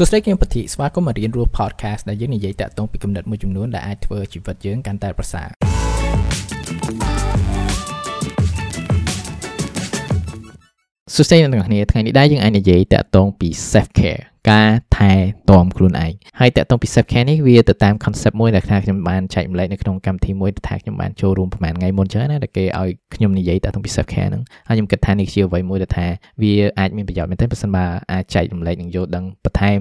សួស្តីខ្ញុំពធីស្វាគមន៍មករៀនរស់ podcast ដែលយើងនិយាយតាក់ទងពីគំនិតមួយចំនួនដែលអាចធ្វើជីវិតយើងកាន់តែប្រសើរសួស្តីអ្នកទាំងអស់គ្នាថ្ងៃនេះដែរយើងអាចនិយាយតាក់ទងពី self care ការថែទាំខ្លួនឯងហើយតកតងពី self care នេះវាទៅតាម concept មួយដែលខ្ញុំបានចែកម្លែកនៅក្នុងកម្មវិធីមួយដែលខ្ញុំបានចូលរួមប្រហែលថ្ងៃមុនចឹងណាដែលគេឲ្យខ្ញុំនិយាយតកតងពី self care ហ្នឹងហើយខ្ញុំគិតថានេះជាអ្វីមួយដែលថាវាអាចមានប្រយោជន៍មែនទែនប្រសិនបើអាចចែករំលែកនិងយល់ដឹងបន្ថែម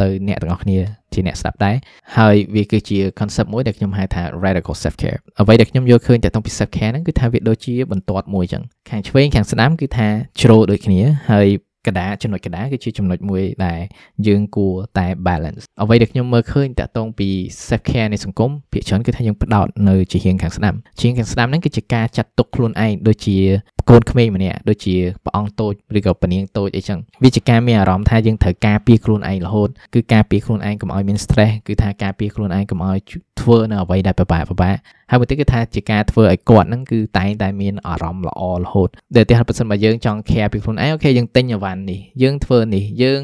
ទៅអ្នកទាំងអស់គ្នាជាអ្នកស្ដាប់ដែរហើយវាគឺជា concept មួយដែលខ្ញុំហៅថា radical self care អ្វីដែលខ្ញុំយល់ឃើញតកតងពី self care ហ្នឹងគឺថាវាដូចជាបន្ទាត់មួយចឹងខាងឆ្វេងខាងស្ដាំគឺថាជ្រោដូចគ្នាហើយ កដាចំណុចកដាគឺជាចំណុចមួយដែលយើងគួរតែ balance អ្វីដែលខ្ញុំមើលឃើញតាក់ទងពី self care នៃសង្គមភាគច្រើនគឺថាយើងផ្ដោតនៅជាហៀងខាងស្ដាំជាហៀងខាងស្ដាំហ្នឹងគឺជាការចាត់ទុកខ្លួនឯងដូចជាកូនក្មេងម្នាក់ដូចជាព្រះអង្គតូចឬក៏ពនាងតូចអីចឹងវាជាការមានអារម្មណ៍ថាយើងត្រូវការពារខ្លួនឯងរហូតគឺការពារខ្លួនឯងកុំឲ្យមាន stress គឺថាការពារខ្លួនឯងកុំឲ្យ ធ្វើនៅអ្វីដែលពិបាកពិបាកហើយមួយទៀតគឺថាជាការធ្វើឲ្យគាត់ហ្នឹងគឺតែងតែមានអារម្មណ៍ល្អរហូតដែលទីហេតុប្រសិនបើយើងចង់ care ពីខ្លួនឯងអូខេយើងទិញអីវ៉ាន់នេះយើងធ្វើនេះយើង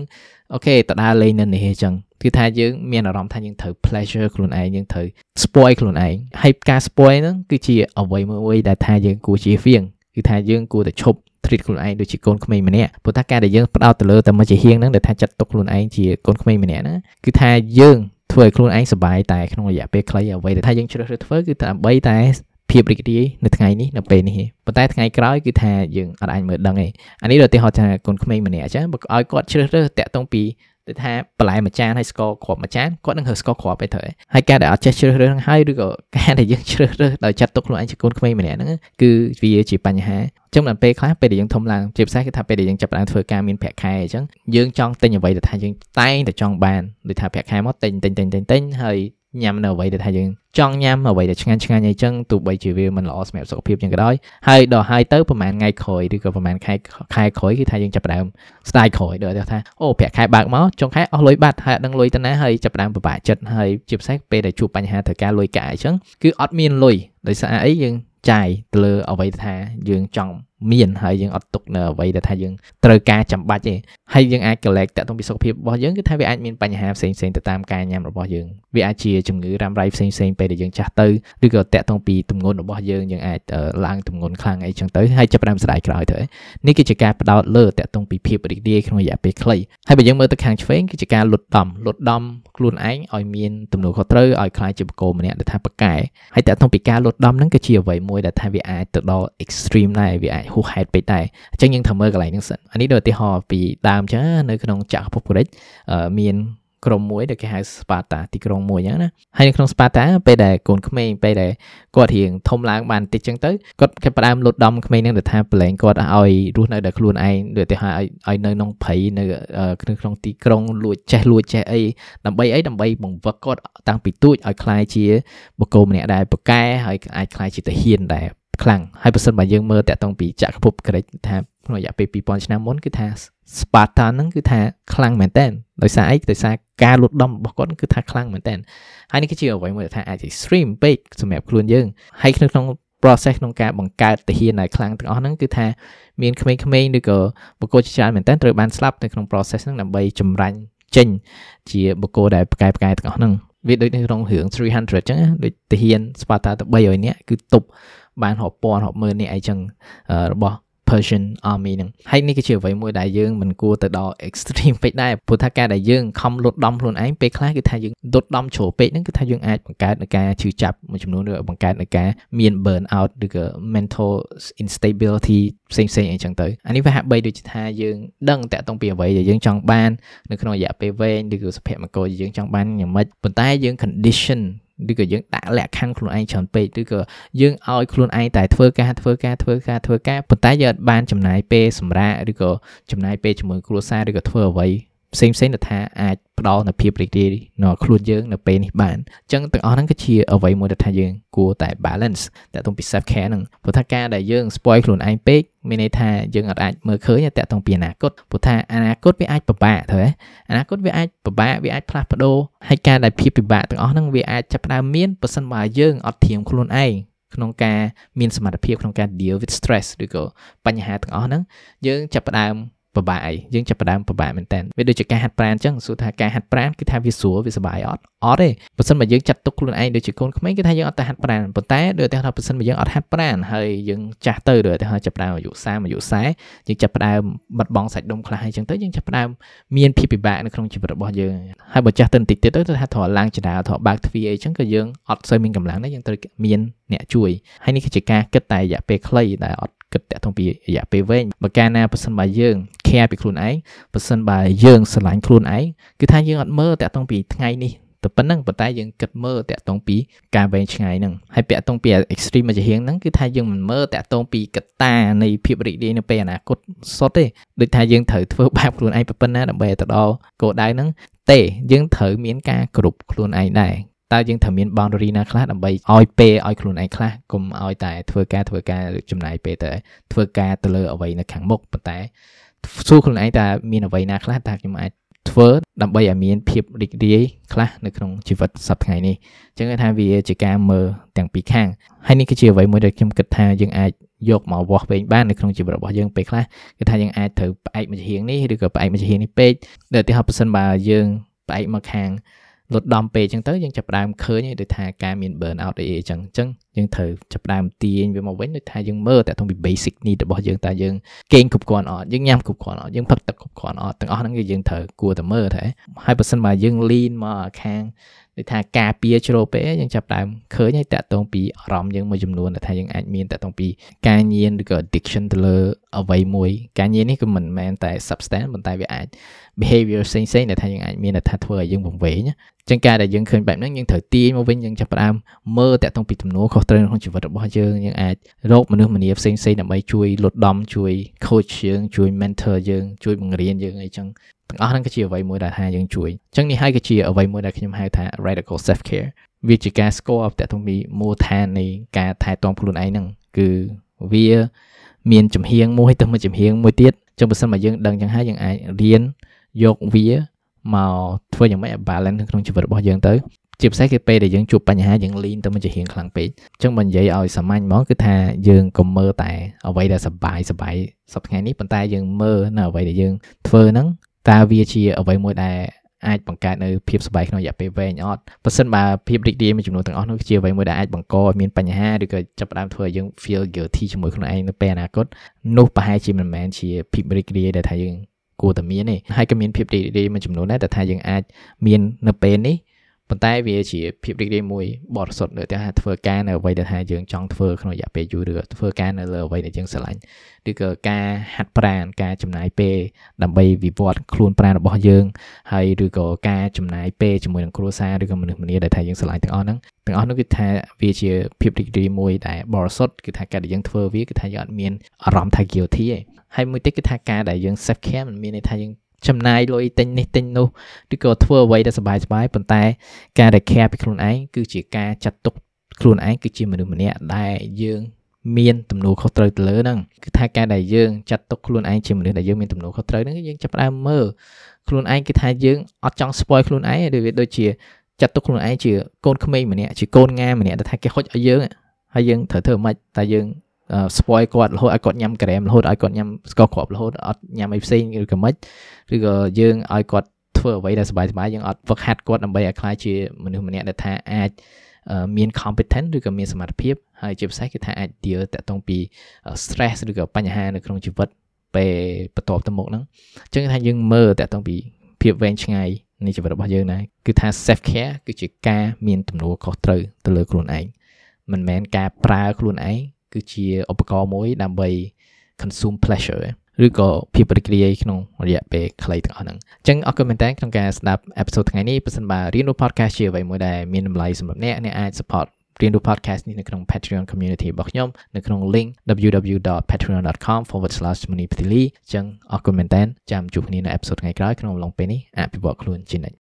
អូខេទៅដើរលេងនៅនេះអញ្ចឹងគឺថាយើងមានអារម្មណ៍ថាយើងត្រូវ pleasure ខ្លួនឯងយើងត្រូវ spoil ខ្លួនឯងហើយការ spoil ហ្នឹងគឺជាអ្វីមួយដែលថាយើងគួរជៀសវាងគឺថាយើងគួរតែឈប់ treat ខ្លួនឯងដូចជាកូនក្មេងម្នាក់ព្រោះថាការដែលយើងផ្ដោតទៅលើតែមួយជាហៀងហ្នឹងដែលថាចាត់ទុកខ្លួនឯងជាកូនក្មេងម្នាក់ហ្នឹងគឺថាយើង ធ្វើឲ្យខ្លួនឯងសុបាយតែក្នុងរយៈពេលខ្លីអ្វីដែលថាយើងជ្រើសរើសធ្វើគឺដើម្បីតែភាពរីករាយនៅថ្ងៃនេះនៅពេលនេះប៉ុន្តែថ្ងៃក្រោយគឺថាយើងអត់អាចមើលដឹងទេអានេះដូចឧទាហរណ៍ថាកូនក្មេងម្នាក់អញ្ចឹងបើឲ្យគាត់ជ្រើសរើសតាក់ទងពី ទៅថាបន្លែមួយចានហើយស្ករគ្រាប់មួយចានគាត់នឹងរើស្ករគ្រាប់ទៅទៅហើយការដែលអត់ចេះជ្រើសរើសហ្នឹងហើយឬក៏ការដែលយើងជ្រើសរើសដោយចាត់ទុកខ្លួនឯងជាកូនក្មេងម្នាក់ហ្នឹងគឺវាជាបញ្ហាចឹងដល់ពេលខ្លះពេលដែលយើងធំឡើងជាពិសេសគឺថាពេលដែលយើងចាប់ផ្ដើមធ្វើការមានប្រាក់ខែអញ្ចឹងយើងចង់ទិញអ្វីដែលថាយើងតែងតែចង់បានដូចថាប្រាក់ខែមកទិញទិញទិញទិញទិញហើយ ញ៉ាំនៅអ្វីដែលថាយើងចង់ញ៉ាំអ្វីដែលឆ្ងាញ់ឆ្ងាញ់អីចឹងទោះបីជាវាមិនល្អសម្រាប់សុខភាពយ៉ាងក៏ដោយហើយដល់ហើយទៅប្រហែលថ្ងៃក្រោយឬក៏ប្រហែលខែខែក្រោយគឺថាយើងចាប់ផ្ដើមស្ដាយក្រោយដូចថាអូប្រាក់ខែបើកមកចុងខែអស់លុយបាត់ហើយអត់ដឹងលុយទៅណាហើយចាប់ផ្ដើមពិបាកចិត្តហើយជាពិសេសពេលដែលជួបបញ្ហាត្រូវការលុយកាក់អញ្ចឹងគឺអត់មានលុយដោយសារអីយើងចាយទៅលើអ្វីថាយើងចង់ មានហើយយើងអត់ទុកនៅអ្វីដែលថាយើងត្រូវការចាំបាច់ទេហើយយើងអាច collect តាក់ទងពីសុខភាពរបស់យើងគឺថាវាអាចមានបញ្ហាផ្សេងផ្សេងទៅតាមការញ៉ាំរបស់យើងវាអាចជាជំងឺរ៉ាំរ៉ៃផ្សេងផ្សេងពេលដែលយើងចាស់ទៅឬក៏តាក់ទងពីទម្ងន់របស់យើងយើងអាចឡើងទម្ងន់ខ្លាំងអីចឹងទៅហើយចាប់ផ្ដើមស្ដាយក្រោយទៅនេះគឺជាការផ្ដោតលើតាក់ទងពីភាពរីករាយក្នុងរយៈពេលខ្លីហើយបើយើងមើលទៅខាងឆ្វេងគឺជាការលុតដំលុតដំខ្លួនឯងឲ្យមានទំនួលខុសត្រូវឲ្យខ្លាចជាបកគោម្នាក់ដែលថាប្រកែហើយតាក់ទងពីការលុតដំហ្នឹងគឺជាអ្វីមួយដែលថាវាអាចទៅដល់ extreme ដែរវាអាចហួសហេតុពេកដែរអញ្ចឹងយើងត្រូវមើលកន្លែងហ្នឹងសិនអានេះដូចឧទាហរណ៍ពីដើមអញ្ចឹងនៅក្នុងចក្រភពកូរិចមានក្រុមមួយដែលគេហៅ Sparta ទីក្រុងមួយអញ្ចឹងណាហើយនៅក្នុង Sparta ពេលដែលកូនក្មេងពេលដែលគាត់រៀងធំឡើងបានតិចអញ្ចឹងទៅគាត់គេផ្ដើមលុតដំក្មេងហ្នឹងទៅថាប្រឡែងគាត់ឲ្យរស់នៅដោយខ្លួនឯងដូចទៅឲ្យឲ្យនៅក្នុងព្រៃនៅក្នុងទីក្រុងលួចចេះលួចចេះអីដើម្បីអីដើម្បីបង្វឹកគាត់តាំងពីទូចឲ្យคลายជាបកគោម្នាក់ដែរប្រកែហើយអាចคลายជាទាហានដែរ ខ្លាំងហើយបើសិនបើយើងមើលតាក់ទងពីចក្រភពក្រិចថាក្នុងរយៈពេល2000ឆ្នាំមុនគឺថា Sparta ហ្នឹងគឺថាខ្លាំងមែនតើដោយសារអីដោយសារការលូតដំរបស់គាត់គឺថាខ្លាំងមែនតើហើយនេះគឺជាអ្វីមួយដែលថាអាច extreme ពេកសម្រាប់ខ្លួនយើងហើយក្នុង process ក្នុងការបង្កើតទាហានឲ្យខ្លាំងទាំងអស់ហ្នឹងគឺថាមានក្មេងៗឬក៏បុគ្គលជាច្រើនមែនតើត្រូវបានស្លាប់នៅក្នុង process ហ្នឹងដើម្បីចម្រាញ់ចេញជាបុគ្គលដែលផ្កាយផ្កាយទាំងអស់ហ្នឹងវាដូចនៅក្នុងរឿង300អញ្ចឹងដូចទាហាន Sparta ទៅ300នាក់គឺទប់ បានរាប់ពាន់រាប់ម៉ឺននេះអីចឹងរបស់ Persian Army ហ្នឹងហើយនេះគឺជាអ្វីមួយដែលយើងមិនគួរទៅដល់ extreme ពេកដែរព្រោះថាការដែលយើងខំលុតដំខ្លួនឯងពេលខ្លះគឺថាយើងលុតដំជ្រុលពេកហ្នឹងគឺថាយើងអាចបង្កើតនឹងការឈឺចាប់មួយចំនួនឬបង្កើតនឹងការមាន burn out ឬក៏ mental instability ផ្សេងផ្សេងអីចឹងទៅអានេះវាហាក់បីដូចជាថាយើងដឹងតាក់ទងពីអ្វីដែលយើងចង់បាននៅក្នុងរយៈពេលវែងឬក៏សុភមង្គលយើងចង់បានយ៉ាងម៉េចប៉ុន្តែយើង condition ឬក៏យើងដាក់លក្ខខណ្ឌខ្លួនឯងច្រើនពេកឬក៏យើងឲ្យខ្លួនឯងតែធ្វើការធ្វើការធ្វើការធ្វើការប៉ុន្តែយើងអត់បានចំណាយពេលសម្រាកឬក៏ចំណាយពេលជាមួយគ្រួសារឬក៏ធ្វើអ្វី ផ្សេងផ្សេងទៅថាអាចផ្ដល់នូវភាពរីករាយនៅខ្លួនយើងនៅពេលនេះបានអញ្ចឹងទាំងអស់ហ្នឹងគឺជាអ្វីមួយដែលថាយើងគួរតែ balance តែតុងពី self care ហ្នឹងព្រោះថាការដែលយើង spoil ខ្លួនឯងពេកមានន័យថាយើងអាចអាចមើលឃើញតែតុងពីអនាគតព្រោះថាអនាគតវាអាចពិបាកទៅអនាគតវាអាចពិបាកវាអាចផ្លាស់ប្ដូរហើយការដែលភាពពិបាកទាំងអស់ហ្នឹងវាអាចចាប់ផ្ដើមមានបើសិនបើយើងអត់ធៀមខ្លួនឯងក្នុងការមានសមត្ថភាពក្នុងការ deal with stress ឬក៏បញ្ហាទាំងអស់ហ្នឹងយើងចាប់ផ្ដើម ពិបាកអីយើងចាប់ផ្ដើមពិបាកមែនតើវាដូចជាការហាត់ប្រាណអញ្ចឹងសួរថាការហាត់ប្រាណគឺថាវាស្រួលវាសុបាយអត់អត់ទេបើសិនបើយើងចាត់ទុកខ្លួនឯងដូចជាកូនក្មេងគឺថាយើងអត់ទៅហាត់ប្រាណប៉ុន្តែដូចតែថាបើសិនបើយើងអត់ហាត់ប្រាណហើយយើងចាស់ទៅដូចតែចាប់ផ្ដើមអាយុ30អាយុ40យើងចាប់ផ្ដើមបាត់បង់សាច់ដុំខ្លះហើយអញ្ចឹងទៅយើងចាប់ផ្ដើមមានភាពពិបាកនៅក្នុងជីវិតរបស់យើងហើយបើចាស់ទៅបន្តិចទៀតទៅថាធរឡើងចដាធរបើកទ្វារអីអញ្ចឹងក៏យើងអត់សូវមានកម្លាំងដែរយើងត្រូវមានអ្នកជួយហើយនេះគឺជាការគិតតែរយៈពេលខ្លីដែលអត់ គិតតាក់ទងពីរយៈពេលវែងបើកាលណាប៉ះសិនបើយើង care ពីខ្លួនឯងប៉ះសិនបើយើងស្រឡាញ់ខ្លួនឯងគឺថាយើងអត់មើលតាក់ទងពីថ្ងៃនេះតែប៉ុណ្ណឹងប៉ុន្តែយើងគិតមើលតាក់ទងពីការវែងឆ្ងាយហ្នឹងហើយតាក់ទងពី extreme មួយជាហៀងហ្នឹងគឺថាយើងមិនមើលតាក់ទងពីកត្តានៃភាពរីករាយនៅពេលអនាគតសុទ្ធទេដូចថាយើងត្រូវធ្វើបែបខ្លួនឯងប៉ុណ្ណាដើម្បីទៅដល់គោលដៅហ្នឹងទេយើងត្រូវមានការគ្រប់ខ្លួនឯងដែរ តើយើងត្រូវមាន boundary ណាខ្លះដើម្បីឲ្យពេលឲ្យខ្លួនឯងខ្លះកុំឲ្យតែធ្វើការធ្វើការចំណាយពេលទៅធ្វើការទៅលើអ្វីនៅខាងមុខប៉ុន្តែសួរខ្លួនឯងតើមានអ្វីណាខ្លះតើខ្ញុំអាចធ្វើដើម្បីឲ្យមានភាពរីករាយខ្លះនៅក្នុងជីវិតសប្តាហ៍ថ្ងៃនេះអញ្ចឹងថាវាជាការមើលទាំងពីរខាងហើយនេះគឺជាអ្វីមួយដែលខ្ញុំគិតថាយើងអាចយកមកវាស់វែងបាននៅក្នុងជីវិតរបស់យើងពេលខ្លះគឺថាយើងអាចត្រូវផ្អែកមួយជាហៀងនេះឬក៏ផ្អែកមួយជាហៀងនេះពេកដែលឧទាហរណ៍ប្រសិនបើយើងផ្អែកមកខាង លត់ដំពេកអញ្ចឹងទៅយើងចាប់ផ្ដើមឃើញដូចថាការមាន burn out អីអញ្ចឹងអញ្ចឹងយើងត្រូវចាប់ផ្ដើមទាញវាមកវិញដូចថាយើងមើលតែក្នុងពី basic need របស់យើងតើយើងគេងគ្រប់គ្រាន់អត់យើងញ៉ាំគ្រប់គ្រាន់អត់យើងផឹកទឹកគ្រប់គ្រាន់អត់ទាំងអស់ហ្នឹងគឺយើងត្រូវគួរតែមើលតែហើយបើសិនមកយើង lean មកខាង ដូចថាការពារជ្រោពេយើងចាប់ដើមឃើញហើយតាក់ទងពីអារម្មណ៍យើងមួយចំនួនដែលថាយើងអាចមានតាក់ទងពីការញៀនឬក៏ addiction ទៅលើអ្វីមួយ ការញៀននេះគឺមិនមែនតែ substance ប៉ុន្តែវាអាច behavior ផ្សេងៗដែលថាយើងអាចមានថាធ្វើឲ្យយើងវង្វេងចឹងការដែលយើងឃើញបែបហ្នឹងយើងត្រូវទាញមកវិញយើងចាប់ផ្ដើមមើលតាក់ទងពីទំនួលខុសត្រូវក្នុងជីវិតរបស់យើងយើងអាចរកមនុស្សម្នាផ្សេងៗដើម្បីជួយលុតដំជួយ coach យើងជួយ mentor យើងជួយបង្រៀនយើងអីចឹង ទាំងអស់ហ្នឹងគឺជាអ្វីមួយដែលថាយើងជួយអញ្ចឹងនេះហើយគឺជាអ្វីមួយដែលខ្ញុំហៅថា radical self care វាជាការស្គាល់តាក់ទងពីមូលដ្ឋាននៃការថែទាំខ្លួនឯងហ្នឹងគឺវាមានចំហៀងមួយទៅមួយចំហៀងមួយទៀតចឹងបើសិនមកយើងដឹងចឹងហើយយើងអាចរៀនយកវាមកធ្វើយ៉ាងម៉េចឲ្យ balance ក្នុងជីវិតរបស់យើងទៅជាពិសេសគឺពេលដែលយើងជួបបញ្ហាយើងលីនទៅមិនជារៀងខ្លាំងពេកអញ្ចឹងបើនិយាយឲ្យសាមញ្ញហ្មងគឺថាយើងកុំមើលតែអ្វីដែលសបាយសបាយសប្តាហ៍ថ្ងៃនេះប៉ុន្តែយើងមើលនៅអ្វីដែលយើងធ្វើហ្នឹង តើវាជាអ្វីមួយដែលអាចបង្កើតនៅភាពសុបាយក្នុងរយៈពេលវែងអត់បើសិនបើភាពរីករាយមួយចំនួនទាំងអស់នោះជាអ្វីមួយដែលអាចបង្កឲ្យមានបញ្ហាឬក៏ចាប់ផ្ដើមធ្វើឲ្យយើង feel guilty ជាមួយខ្លួនឯងនៅពេលអនាគតនោះប្រហែលជាមិនមែនជាភាពរីករាយដែលថាយើងគួរតែមានទេហើយក៏មានភាពរីករាយមួយចំនួនដែរតែថាយើងអាចមាននៅពេលនេះ ប៉ុន្តែវាជាភាពរីករាយមួយបរិសុទ្ធដែលថាធ្វើការនៅអ្វីដែលថាយើងចង់ធ្វើក្នុងរយៈពេលយូរឬធ្វើការនៅលើអ្វីដែលយើងស្រឡាញ់ឬក៏ការហាត់ប្រាណការចំណាយពេលដើម្បីវិវត្តខ្លួនប្រាណរបស់យើងហើយឬក៏ការចំណាយពេលជាមួយនឹងគ្រួសារឬក៏មនុស្សម្នាដែលថាយើងស្រឡាញ់ទាំងអស់ហ្នឹងទាំងអស់នោះគឺថាវាជាភាពរីករាយមួយដែលបរិសុទ្ធគឺថាការដែលយើងធ្វើវាគឺថាយើងអត់មានអារម្មណ៍ថា guilty ទេហើយមួយទៀតគឺថាការដែលយើង self care มันមានន័យថាយើង ចំណាយលុយទិញនេះទិញនោះឬក៏ធ្វើអ្វីដែលសบายសบายប៉ុន្តែការដែល care ពីខ្លួនឯងគឺជាការចាត់ទុកខ្លួនឯងគឺជាមនុស្សម្នាក់ដែលយើងមានទំនួលខុសត្រូវទៅលើហ្នឹងគឺថាការដែលយើងចាត់ទុកខ្លួនឯងជាមនុស្សដែលយើងមានទំនួលខុសត្រូវហ្នឹងយើងចាប់ផ្ដើមមើលខ្លួនឯងគឺថាយើងអត់ចង់ spoil ខ្លួនឯងដូចវាដូចជាចាត់ទុកខ្លួនឯងជាកូនក្មេងម្នាក់ជាកូនងាម្នាក់ដែលថាគេហុចឲ្យយើងហើយយើងត្រូវធ្វើម៉េចតែយើង spoil គាត់រហូតឲ្យគាត់ញ៉ាំក្រែមរហូតឲ្យគាត់ញ៉ាំស្ករគ្រាប់រហូតអត់ញ៉ាំអីផ្សេងឬក៏មិនឬក៏យើងឲ្យគាត់ធ្វើអ្វីដែលសบายសบายយើងអត់ហ្វឹកហាត់គាត់ដើម្បីឲ្យខ្លាចជាមនុស្សម្នាក់ដែលថាអាចមាន competent ឬក៏មានសមត្ថភាពហើយជាពិសេសគឺថាអាច deal តាក់ទងពី stress ឬក៏បញ្ហានៅក្នុងជីវិតពេលបន្ទាប់ទៅមុខហ្នឹងអញ្ចឹងថាយើងមើលតាក់ទងពីភាពវែងឆ្ងាយនៃជីវិតរបស់យើងណាគឺថា self care គឺជាការមានទំនួលខុសត្រូវទៅលើខ្លួនឯងមិនមែនការប្រើខ្លួនឯង គឺជាឧបករណ៍មួយដើម្បី consume pleasure ឬក៏ភាពរីករាយក្នុងរយៈពេលខ្លីទាំងអស់ហ្នឹងអញ្ចឹងអរគុណមែនតើក្នុងការស្ដាប់អេពីសូតថ្ងៃនេះបើសិនបើរៀនរូប podcast ជាអ្វីមួយដែលមានតម្លៃសម្រាប់អ្នកអ្នកអាច support រៀនរូប podcast នេះនៅក្នុង Patreon community របស់ខ្ញុំនៅក្នុង link www.patreon.com/monipthili អញ្ចឹងអរគុណមែនតើចាំជួបគ្នានៅអេពីសូតថ្ងៃក្រោយក្នុងអំឡុងពេលនេះអភិវឌ្ឍខ្លួនជានិច្ច